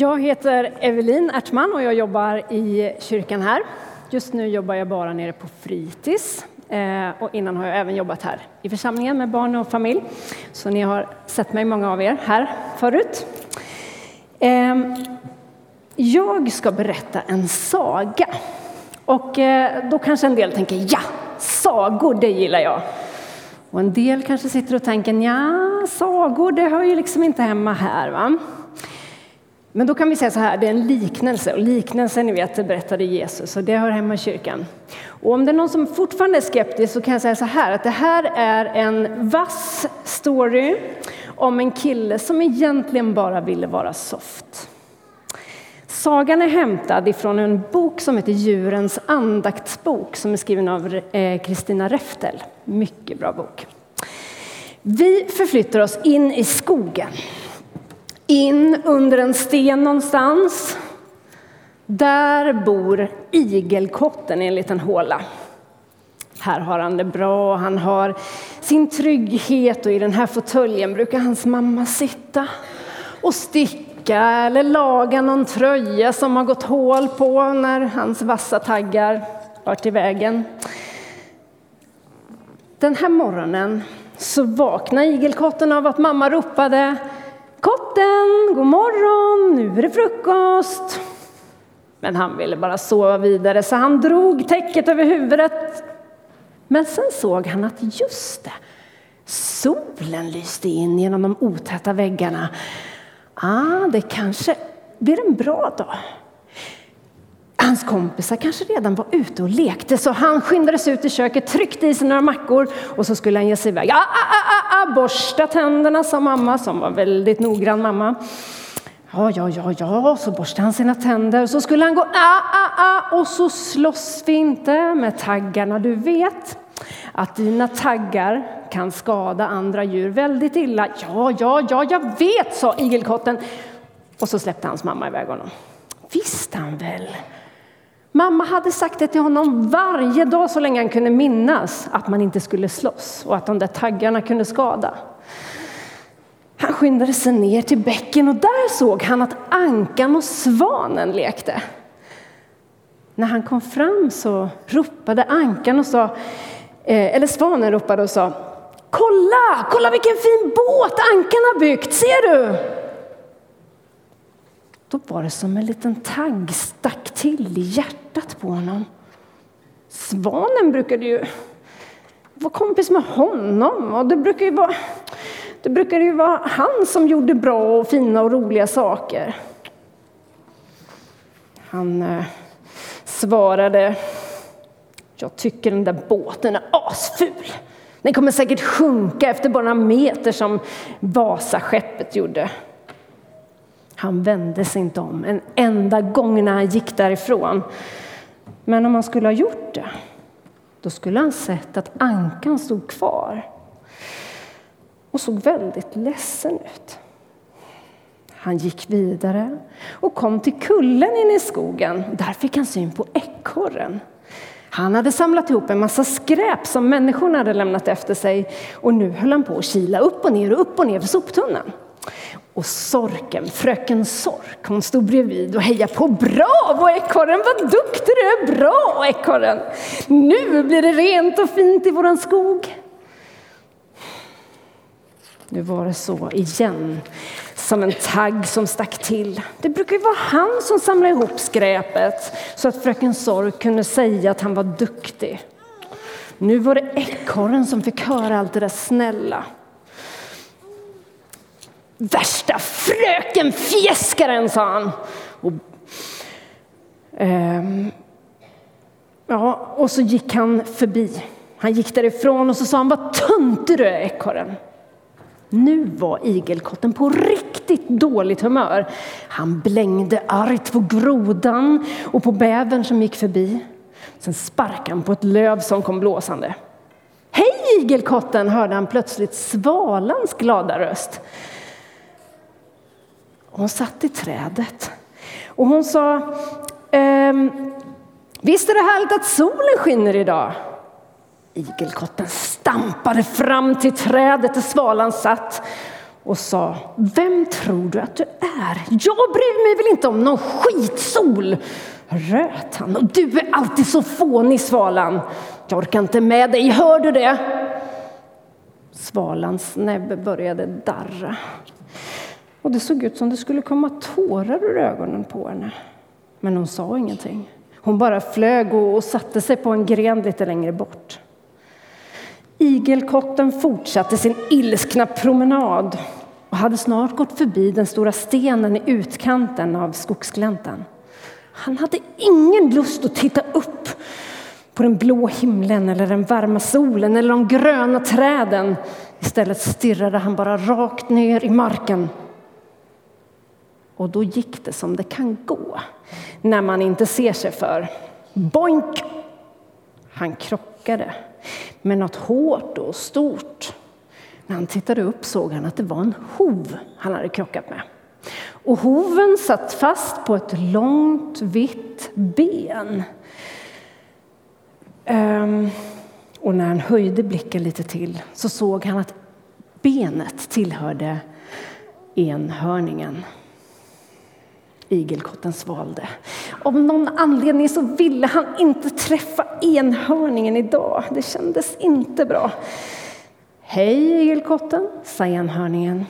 Jag heter Evelin Ertman och jag jobbar i kyrkan här. Just nu jobbar jag bara nere på fritids. Eh, och innan har jag även jobbat här i församlingen med barn och familj. Så ni har sett mig, många av er, här förut. Ehm, jag ska berätta en saga. Och eh, då kanske en del tänker, ja, sagor, det gillar jag. Och en del kanske sitter och tänker, ja, sagor, det hör ju liksom inte hemma här. Va? Men då kan vi säga så här, det är en liknelse och liknelsen ni vet berättade Jesus och det hör hemma i kyrkan. Och om det är någon som fortfarande är skeptisk så kan jag säga så här att det här är en vass story om en kille som egentligen bara ville vara soft. Sagan är hämtad ifrån en bok som heter Djurens andaktsbok som är skriven av eh, Kristina Reftel. Mycket bra bok. Vi förflyttar oss in i skogen in under en sten någonstans. Där bor igelkotten i en liten håla. Här har han det bra, han har sin trygghet och i den här fåtöljen brukar hans mamma sitta och sticka eller laga någon tröja som har gått hål på när hans vassa taggar varit i vägen. Den här morgonen så vaknar igelkotten av att mamma ropade Kotten, god morgon, nu är det frukost. Men han ville bara sova vidare så han drog täcket över huvudet. Men sen såg han att just det, solen lyste in genom de otäta väggarna. Ah, det kanske blir en bra dag. Hans kompisar kanske redan var ute och lekte så han skyndade sig ut i köket, tryckte i sig några mackor och så skulle han ge sig iväg. Ah, ah, ah, ah, borsta tänderna, sa mamma som var väldigt noggrann mamma. Ja, ja, ja, ja, så borstade han sina tänder och så skulle han gå ah, ah, ah, och så slåss vi inte med taggarna. Du vet att dina taggar kan skada andra djur väldigt illa. Ja, ja, ja, jag vet, sa igelkotten. Och så släppte hans mamma iväg honom. Visste han väl Mamma hade sagt det till honom varje dag så länge han kunde minnas att man inte skulle slåss och att de där taggarna kunde skada. Han skyndade sig ner till bäcken och där såg han att ankan och svanen lekte. När han kom fram så ropade ankan och sa, eh, eller svanen ropade och sa Kolla, kolla vilken fin båt ankan har byggt, ser du? Då var det som en liten tagg stack till i hjärtat på honom. Svanen brukade ju vara kompis med honom och det brukade ju vara, det brukade ju vara han som gjorde bra och fina och roliga saker. Han eh, svarade, jag tycker den där båten är asful. Den kommer säkert sjunka efter bara några meter som Vasaskeppet gjorde. Han vände sig inte om en enda gång när han gick därifrån. Men om han skulle ha gjort det, då skulle han sett att ankan stod kvar och såg väldigt ledsen ut. Han gick vidare och kom till kullen inne i skogen. Där fick han syn på ekorren. Han hade samlat ihop en massa skräp som människorna hade lämnat efter sig och nu höll han på att kila upp och ner och upp och ner för soptunnan. Och sorken, fröken Sork, hon stod bredvid och hejade på. Bravo ekorren, vad duktig du är! Bra ekorren! Nu blir det rent och fint i våran skog. Nu var det så igen, som en tagg som stack till. Det brukar ju vara han som samlar ihop skräpet så att fröken Sork kunde säga att han var duktig. Nu var det ekorren som fick höra allt det där snälla. Värsta frökenfjäskaren, sa han. Och, um, ja, och så gick han förbi. Han gick därifrån och så sa han, vad töntig du är ekorren. Nu var igelkotten på riktigt dåligt humör. Han blängde argt på grodan och på bävern som gick förbi. Sen sparkade han på ett löv som kom blåsande. Hej igelkotten, hörde han plötsligt svalans glada röst. Hon satt i trädet och hon sa ehm, Visst är det härligt att solen skiner idag? Igelkotten stampade fram till trädet där svalan satt och sa Vem tror du att du är? Jag bryr mig väl inte om någon skitsol? Röt han. Och du är alltid så fånig, svalan. Jag orkar inte med dig, hör du det? Svalans näbb började darra. Och det såg ut som det skulle komma tårar ur ögonen på henne. Men hon sa ingenting. Hon bara flög och satte sig på en gren lite längre bort. Igelkotten fortsatte sin ilskna promenad och hade snart gått förbi den stora stenen i utkanten av skogsgläntan. Han hade ingen lust att titta upp på den blå himlen eller den varma solen eller de gröna träden. Istället stirrade han bara rakt ner i marken. Och då gick det som det kan gå när man inte ser sig för. Boink! Han krockade med något hårt och stort. När han tittade upp såg han att det var en hov han hade krockat med. Och hoven satt fast på ett långt vitt ben. Um, och när han höjde blicken lite till så såg han att benet tillhörde enhörningen. Igelkotten svalde. Av någon anledning så ville han inte träffa enhörningen idag. Det kändes inte bra. Hej igelkotten, sa enhörningen.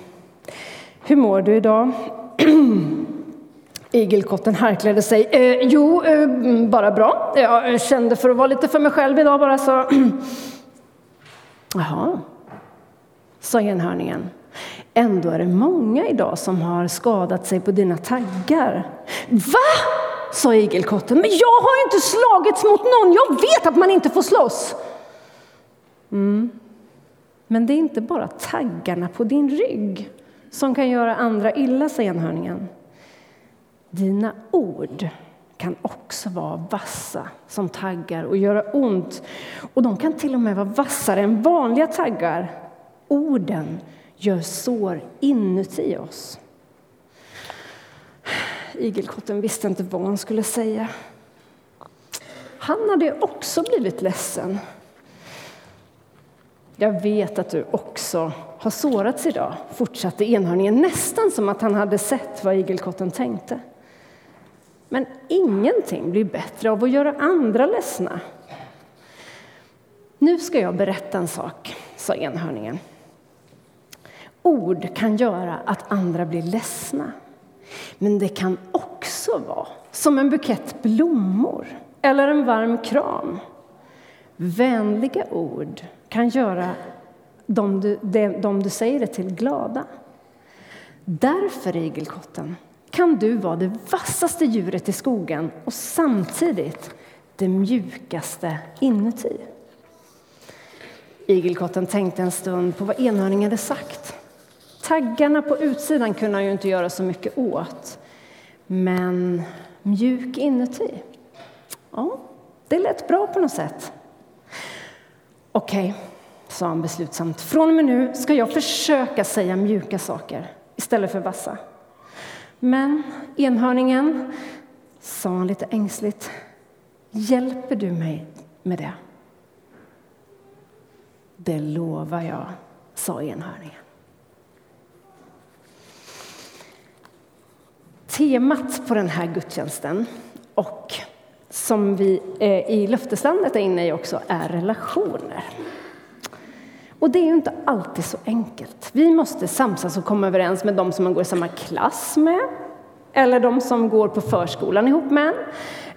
Hur mår du idag? Igelkotten harklade sig. Eh, jo, eh, bara bra. Jag eh, kände för att vara lite för mig själv idag bara så. Jaha, sa enhörningen. Ändå är det många idag som har skadat sig på dina taggar. Va? sa igelkotten. Men jag har inte slagits mot någon. Jag vet att man inte får slåss. Mm. Men det är inte bara taggarna på din rygg som kan göra andra illa, säger enhörningen. Dina ord kan också vara vassa som taggar och göra ont. Och de kan till och med vara vassare än vanliga taggar. Orden gör sår inuti oss. Igelkotten visste inte vad han skulle säga. Han hade också blivit ledsen. Jag vet att du också har sårats idag, fortsatte enhörningen nästan som att han hade sett vad igelkotten tänkte. Men ingenting blir bättre av att göra andra ledsna. Nu ska jag berätta en sak, sa enhörningen. Ord kan göra att andra blir ledsna. Men det kan också vara som en bukett blommor eller en varm kram. Vänliga ord kan göra de du, de du säger det till glada. Därför, igelkotten, kan du vara det vassaste djuret i skogen och samtidigt det mjukaste inuti. Igelkotten tänkte en stund på vad enhörningen hade sagt. Taggarna på utsidan kunde han ju inte göra så mycket åt. Men mjuk inuti, ja, det lät bra på något sätt. Okej, okay, sa han beslutsamt. Från och med nu ska jag försöka säga mjuka saker istället för vassa. Men enhörningen, sa han lite ängsligt, hjälper du mig med det? Det lovar jag, sa enhörningen. Temat på den här gudstjänsten och som vi eh, i löfteslandet är inne i också är relationer. Och det är ju inte alltid så enkelt. Vi måste samsas och komma överens med de som man går i samma klass med, eller de som går på förskolan ihop med,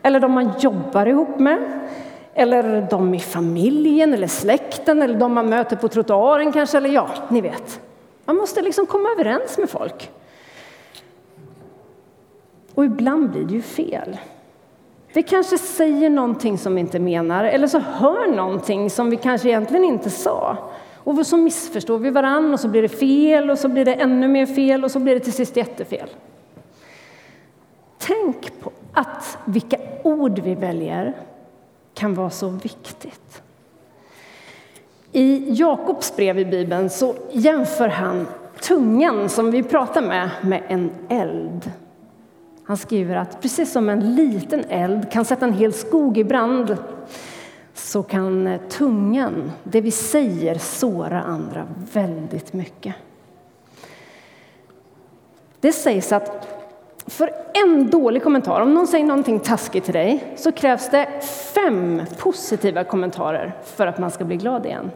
eller de man jobbar ihop med, eller de i familjen eller släkten, eller de man möter på trottoaren kanske, eller ja, ni vet. Man måste liksom komma överens med folk. Och ibland blir det ju fel. Vi kanske säger någonting som vi inte menar, eller så hör någonting som vi kanske egentligen inte sa. Och så missförstår vi varann och så blir det fel och så blir det ännu mer fel och så blir det till sist jättefel. Tänk på att vilka ord vi väljer kan vara så viktigt. I Jakobs brev i Bibeln så jämför han tungan som vi pratar med med en eld. Han skriver att precis som en liten eld kan sätta en hel skog i brand så kan eh, tungan, det vi säger, såra andra väldigt mycket. Det sägs att för en dålig kommentar, om någon säger någonting taskigt till dig, så krävs det fem positiva kommentarer för att man ska bli glad igen.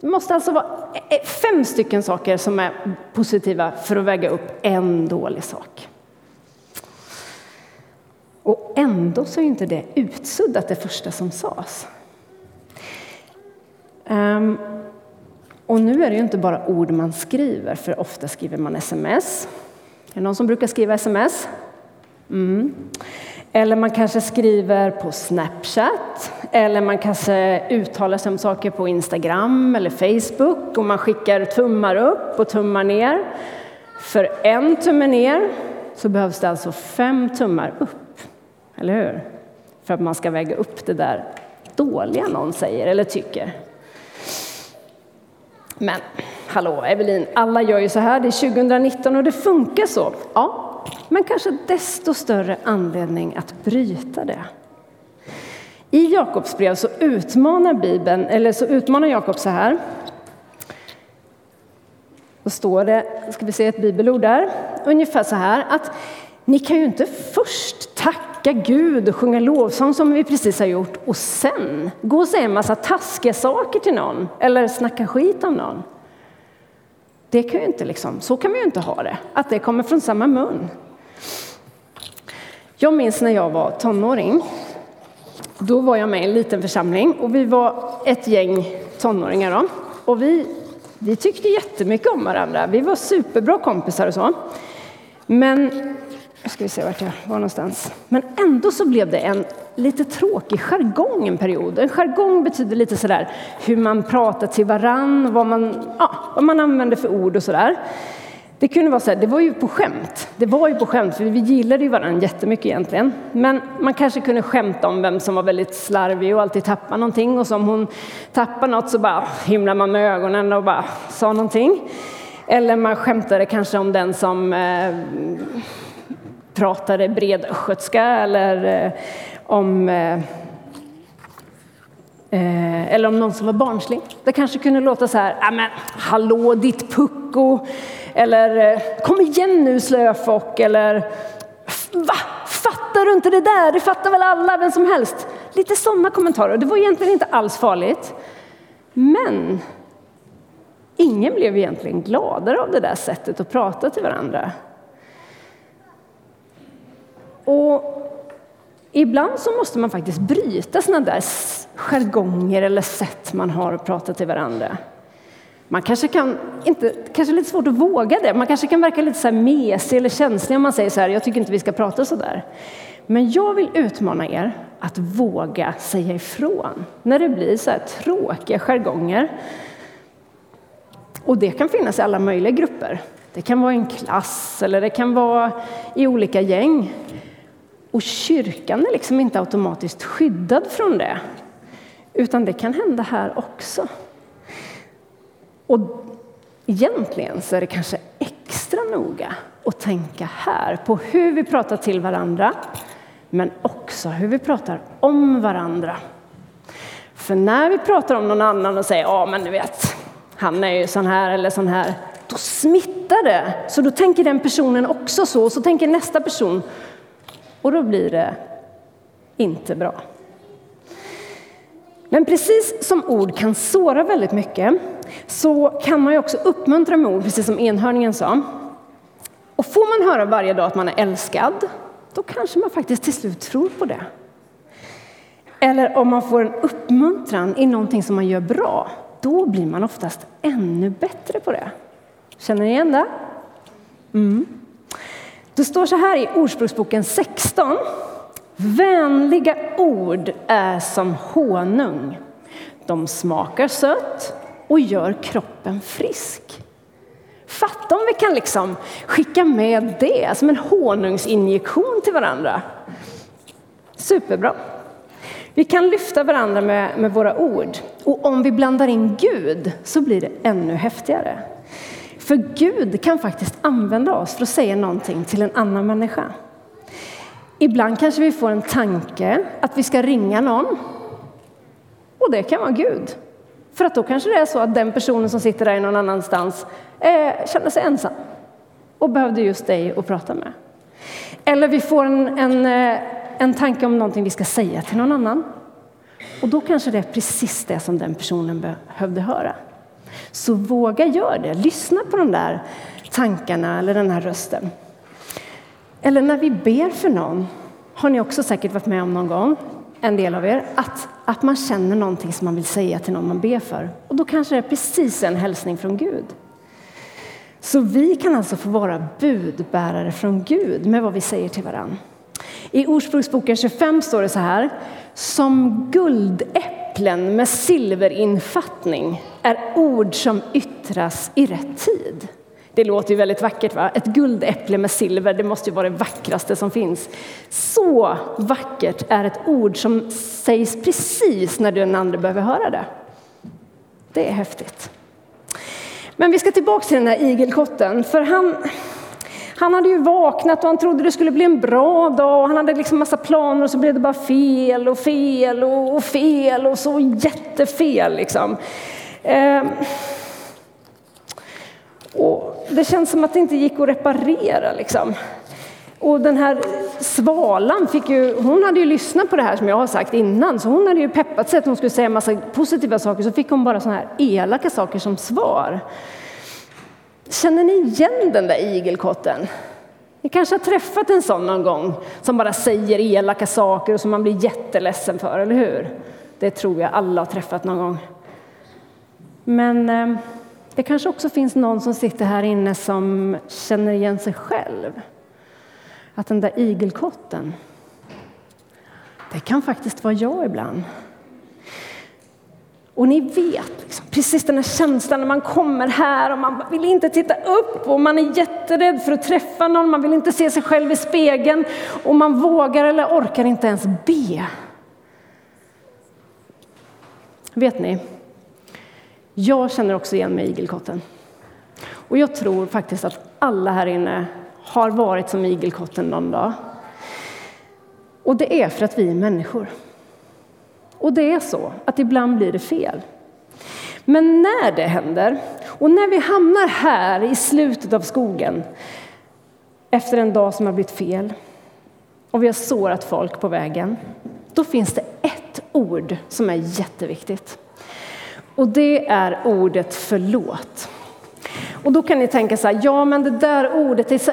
Det måste alltså vara eh, fem stycken saker som är positiva för att väga upp en dålig sak. Och ändå så är inte det utsuddat det första som sades. Um, och nu är det ju inte bara ord man skriver, för ofta skriver man sms. Är det någon som brukar skriva sms? Mm. Eller man kanske skriver på Snapchat, eller man kanske uttalar sig om saker på Instagram eller Facebook och man skickar tummar upp och tummar ner. För en tumme ner så behövs det alltså fem tummar upp, eller hur? För att man ska väga upp det där dåliga någon säger eller tycker. Men hallå Evelin, alla gör ju så här, det är 2019 och det funkar så. Ja, men kanske desto större anledning att bryta det. I Jakobs brev så utmanar Bibeln, eller så utmanar Jakob så här. Då står det, ska vi se ett bibelord där, ungefär så här att ni kan ju inte först tacka tacka Gud och sjunga lovsång som vi precis har gjort och sen gå och säga en massa taskiga saker till någon eller snacka skit om någon. Det kan ju inte liksom, så kan vi ju inte ha det, att det kommer från samma mun. Jag minns när jag var tonåring. Då var jag med i en liten församling och vi var ett gäng tonåringar. Då. Och vi, vi tyckte jättemycket om varandra. Vi var superbra kompisar och så. Men, nu ska vi se vart jag var någonstans. Men ändå så blev det en lite tråkig jargong en period. En jargong betyder lite sådär hur man pratar till varann, vad man, ja, vad man använder för ord och sådär. Det kunde vara så här, det var ju på skämt. Det var ju på skämt, för vi gillade ju varandra jättemycket egentligen. Men man kanske kunde skämta om vem som var väldigt slarvig och alltid tappade någonting. Och som hon tappade något så bara himlade man med ögonen och bara sa någonting. Eller man skämtade kanske om den som eh, pratade bred östgötska eller eh, om eh, eh, eller om någon som var barnslig. Det kanske kunde låta så här, ah, men hallå ditt pucko, eller kom igen nu slöfock, eller va? Fattar du inte det där? Det fattar väl alla, vem som helst. Lite sådana kommentarer. Det var egentligen inte alls farligt. Men ingen blev egentligen gladare av det där sättet att prata till varandra. Och ibland så måste man faktiskt bryta sådana där jargonger eller sätt man har att prata till varandra. Man kanske kan, inte, kanske lite svårt att våga det, man kanske kan verka lite så här mesig eller känslig om man säger så här, jag tycker inte vi ska prata så där. Men jag vill utmana er att våga säga ifrån när det blir så här tråkiga jargonger. Och det kan finnas i alla möjliga grupper. Det kan vara i en klass eller det kan vara i olika gäng. Och kyrkan är liksom inte automatiskt skyddad från det, utan det kan hända här också. Och egentligen så är det kanske extra noga att tänka här på hur vi pratar till varandra, men också hur vi pratar om varandra. För när vi pratar om någon annan och säger ja, men du vet, han är ju sån här eller sån här, då smittar det. Så då tänker den personen också så, och så tänker nästa person. Och då blir det inte bra. Men precis som ord kan såra väldigt mycket så kan man ju också uppmuntra med ord, precis som enhörningen sa. Och får man höra varje dag att man är älskad, då kanske man faktiskt till slut tror på det. Eller om man får en uppmuntran i någonting som man gör bra, då blir man oftast ännu bättre på det. Känner ni igen det? Mm. Det står så här i Ordspråksboken 16. Vänliga ord är som honung. De smakar sött och gör kroppen frisk. Fatta om vi kan liksom skicka med det som en honungsinjektion till varandra. Superbra. Vi kan lyfta varandra med, med våra ord. Och om vi blandar in Gud så blir det ännu häftigare. För Gud kan faktiskt använda oss för att säga någonting till en annan människa. Ibland kanske vi får en tanke att vi ska ringa någon. Och det kan vara Gud. För att då kanske det är så att den personen som sitter där någon annanstans eh, känner sig ensam. och behövde just dig att prata med. Eller vi får en, en, eh, en tanke om någonting vi ska säga till någon annan. Och då kanske det är precis det som den personen behövde höra. Så våga göra det. Lyssna på de där tankarna eller den här rösten. Eller när vi ber för någon, har ni också säkert varit med om någon gång, en del av er, att, att man känner någonting som man vill säga till någon man ber för. Och då kanske det är precis en hälsning från Gud. Så vi kan alltså få vara budbärare från Gud med vad vi säger till varandra. I Ordspråksboken 25 står det så här. Som guldäpplen med silverinfattning är ord som yttras i rätt tid. Det låter ju väldigt vackert. va? Ett guldäpple med silver, det måste ju vara det vackraste som finns. Så vackert är ett ord som sägs precis när den andra behöver höra det. Det är häftigt. Men vi ska tillbaka till den här igelkotten, för han, han hade ju vaknat och han trodde det skulle bli en bra dag. Han hade liksom massa planer och så blev det bara fel och fel och, fel och så jättefel. Liksom. Eh, och det känns som att det inte gick att reparera. Liksom. Och den här svalan fick ju, hon hade ju lyssnat på det här som jag har sagt innan, så hon hade ju peppat sig att hon skulle säga massa positiva saker, så fick hon bara sådana här elaka saker som svar. Känner ni igen den där igelkotten? Ni kanske har träffat en sån någon gång som bara säger elaka saker och som man blir jätteledsen för, eller hur? Det tror jag alla har träffat någon gång. Men eh, det kanske också finns någon som sitter här inne som känner igen sig själv. Att den där igelkotten, det kan faktiskt vara jag ibland. Och ni vet, liksom, precis den här känslan när man kommer här och man vill inte titta upp och man är jätterädd för att träffa någon, man vill inte se sig själv i spegeln och man vågar eller orkar inte ens be. Vet ni, jag känner också igen mig i igelkotten. Och jag tror faktiskt att alla här inne har varit som igelkotten någon dag. Och det är för att vi är människor. Och det är så att ibland blir det fel. Men när det händer, och när vi hamnar här i slutet av skogen efter en dag som har blivit fel och vi har sårat folk på vägen, då finns det ett ord som är jätteviktigt. Och det är ordet förlåt. Och då kan ni tänka så här, ja men det där ordet är så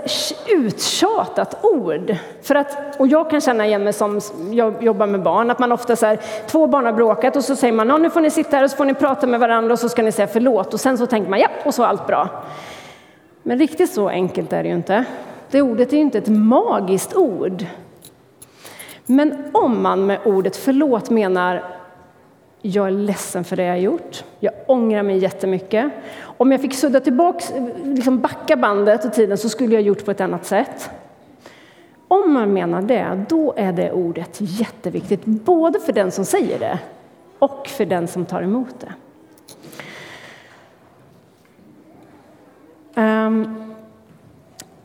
uttjatat ord. För att, och jag kan känna igen mig som jag jobbar med barn, att man ofta så här, två barn har bråkat och så säger man, nu får ni sitta här och så får ni prata med varandra och så ska ni säga förlåt. Och sen så tänker man, ja, och så är allt bra. Men riktigt så enkelt är det ju inte. Det ordet är ju inte ett magiskt ord. Men om man med ordet förlåt menar jag är ledsen för det jag har gjort. Jag ångrar mig jättemycket. Om jag fick sudda tillbaks, eh, liksom backa bandet och tiden så skulle jag gjort på ett annat sätt. Om man menar det, då är det ordet jätteviktigt, både för den som säger det och för den som tar emot det. Um,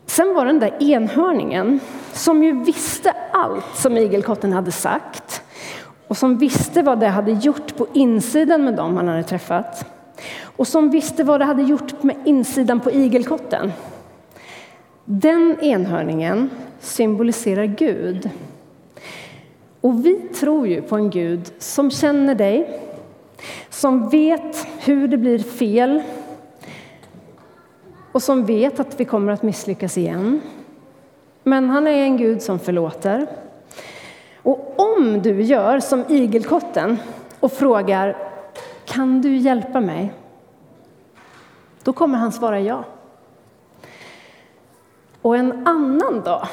sen var den där enhörningen som ju visste allt som igelkotten hade sagt och som visste vad det hade gjort på insidan med dem han hade träffat. Och som visste vad det hade gjort med insidan på igelkotten. Den enhörningen symboliserar Gud. Och vi tror ju på en Gud som känner dig, som vet hur det blir fel och som vet att vi kommer att misslyckas igen. Men han är en Gud som förlåter och om du gör som igelkotten och frågar kan du hjälpa mig? Då kommer han svara ja. Och en annan dag,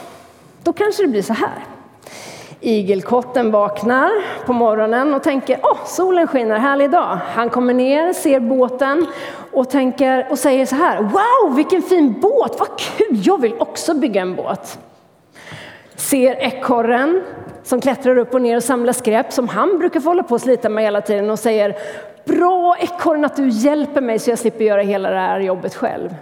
då kanske det blir så här. Igelkotten vaknar på morgonen och tänker åh, solen skiner, härlig dag. Han kommer ner, ser båten och, tänker, och säger så här, wow, vilken fin båt, vad kul, jag vill också bygga en båt. Ser ekorren som klättrar upp och ner och samlar skräp som han brukar få hålla på och slita med hela tiden och säger Bra ekorren att du hjälper mig så jag slipper göra hela det här jobbet själv.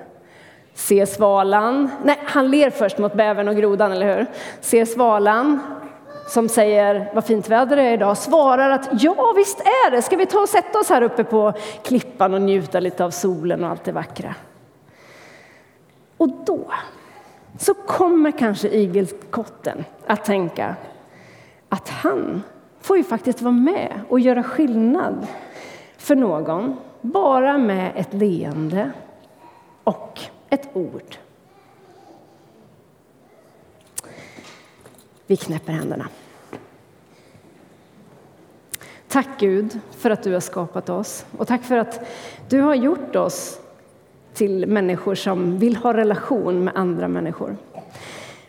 Ser svalan, nej han ler först mot bävern och grodan, eller hur? Ser svalan som säger vad fint väder det är idag, svarar att ja visst är det, ska vi ta och sätta oss här uppe på klippan och njuta lite av solen och allt det vackra. Och då så kommer kanske igelkotten att tänka att han får ju faktiskt vara med och göra skillnad för någon, bara med ett leende och ett ord. Vi knäpper händerna. Tack Gud för att du har skapat oss och tack för att du har gjort oss till människor som vill ha relation med andra människor.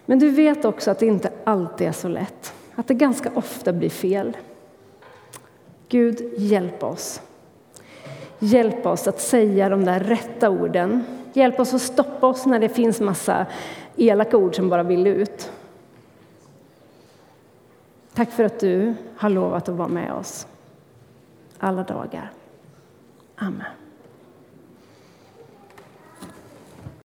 Men du vet också att det inte alltid är så lätt, att det ganska ofta blir fel. Gud, hjälp oss. Hjälp oss att säga de där rätta orden. Hjälp oss att stoppa oss när det finns massa elaka ord som bara vill ut. Tack för att du har lovat att vara med oss alla dagar. Amen.